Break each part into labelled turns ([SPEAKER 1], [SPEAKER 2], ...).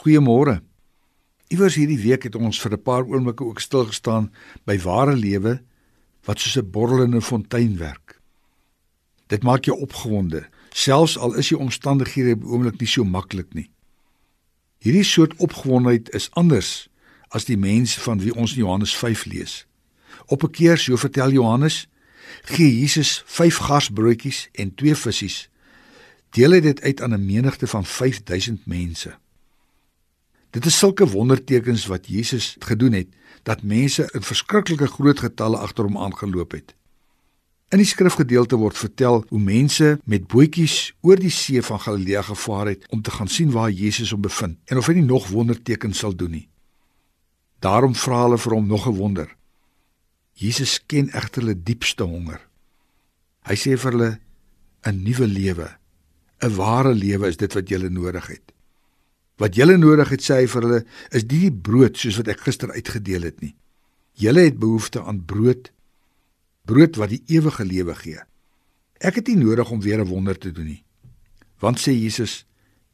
[SPEAKER 1] Goeiemôre. Iewers hierdie week het ons vir 'n paar oomblikke ook stil gestaan by ware lewe wat soos 'n borrelende fontein werk. Dit maak jou opgewonde, selfs al is jou omstandighede op die oomblik nie so maklik nie. Hierdie soort opgewondenheid is anders as die mense van wie ons in Johannes 5 lees. Op 'n keer, so vertel Johannes, gee Jesus 5 garsbroodjies en 2 visse. Deel hy dit uit aan 'n menigte van 5000 mense. Dit is sulke wondertekens wat Jesus gedoen het dat mense in verskriklike groot getalle agter hom aangeloop het. In die skrifgedeelte word vertel hoe mense met bootjies oor die see van Galilea gevaar het om te gaan sien waar Jesus hom bevind en of hy nie nog wondertekens sal doen nie. Daarom vra hulle vir hom nog 'n wonder. Jesus ken egter hulle diepste honger. Hy sê vir hulle 'n nuwe lewe, 'n ware lewe is dit wat julle nodig het. Wat julle nodig het sê hy vir hulle is nie die brood soos wat ek gister uitgedeel het nie. Julle het behoefte aan brood, brood wat die ewige lewe gee. Ek het nie nodig om weer 'n wonder te doen nie. Want sê Jesus,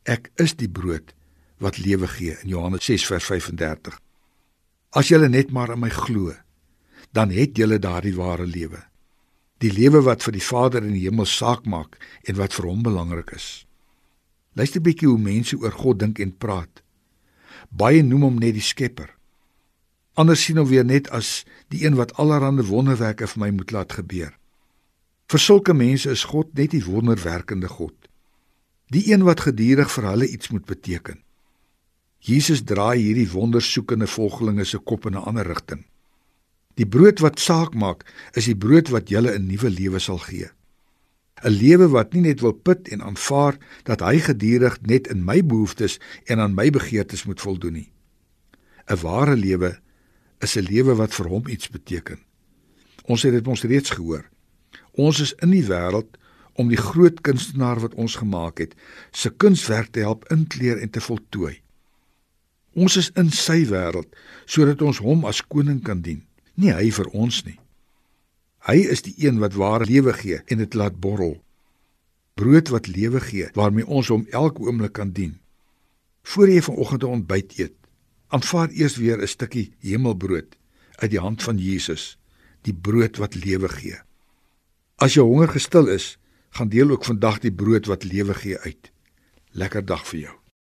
[SPEAKER 1] ek is die brood wat lewe gee in Johannes 6 vers 35. As julle net maar in my glo, dan het julle daardie ware lewe. Die lewe wat vir die Vader in die hemel saak maak en wat vir hom belangrik is. Luister bietjie hoe mense oor God dink en praat. Baie noem hom net die Skepper. Ander sien hom weer net as die een wat allerlei wonderwerke vir my moet laat gebeur. Vir sulke mense is God net die wonderwerkende God. Die een wat gedurig vir hulle iets moet beteken. Jesus draai hierdie wondersoekende volgelinge se kop in 'n ander rigting. Die brood wat saak maak, is die brood wat julle 'n nuwe lewe sal gee. 'n Lewe wat nie net wil put en aanvaar dat hy gedurig net in my behoeftes en aan my begeertes moet voldoen nie. 'n Ware lewe is 'n lewe wat vir hom iets beteken. Ons het dit ons reeds gehoor. Ons is in die wêreld om die groot kunstenaar wat ons gemaak het, se kunswerk te help inkleer en te voltooi. Ons is in sy wêreld sodat ons hom as koning kan dien nie hy vir ons nie. Hy is die een wat ware lewe gee en dit laat borrel. Brood wat lewe gee waarmee ons hom elke oomblik kan dien. Voor jy vanoggend 'n ontbyt eet, aanvaar eers weer 'n stukkie hemelbrood uit die hand van Jesus, die brood wat lewe gee. As jou honger gestil is, gaan deel ook vandag die brood wat lewe gee uit. Lekker dag vir jou.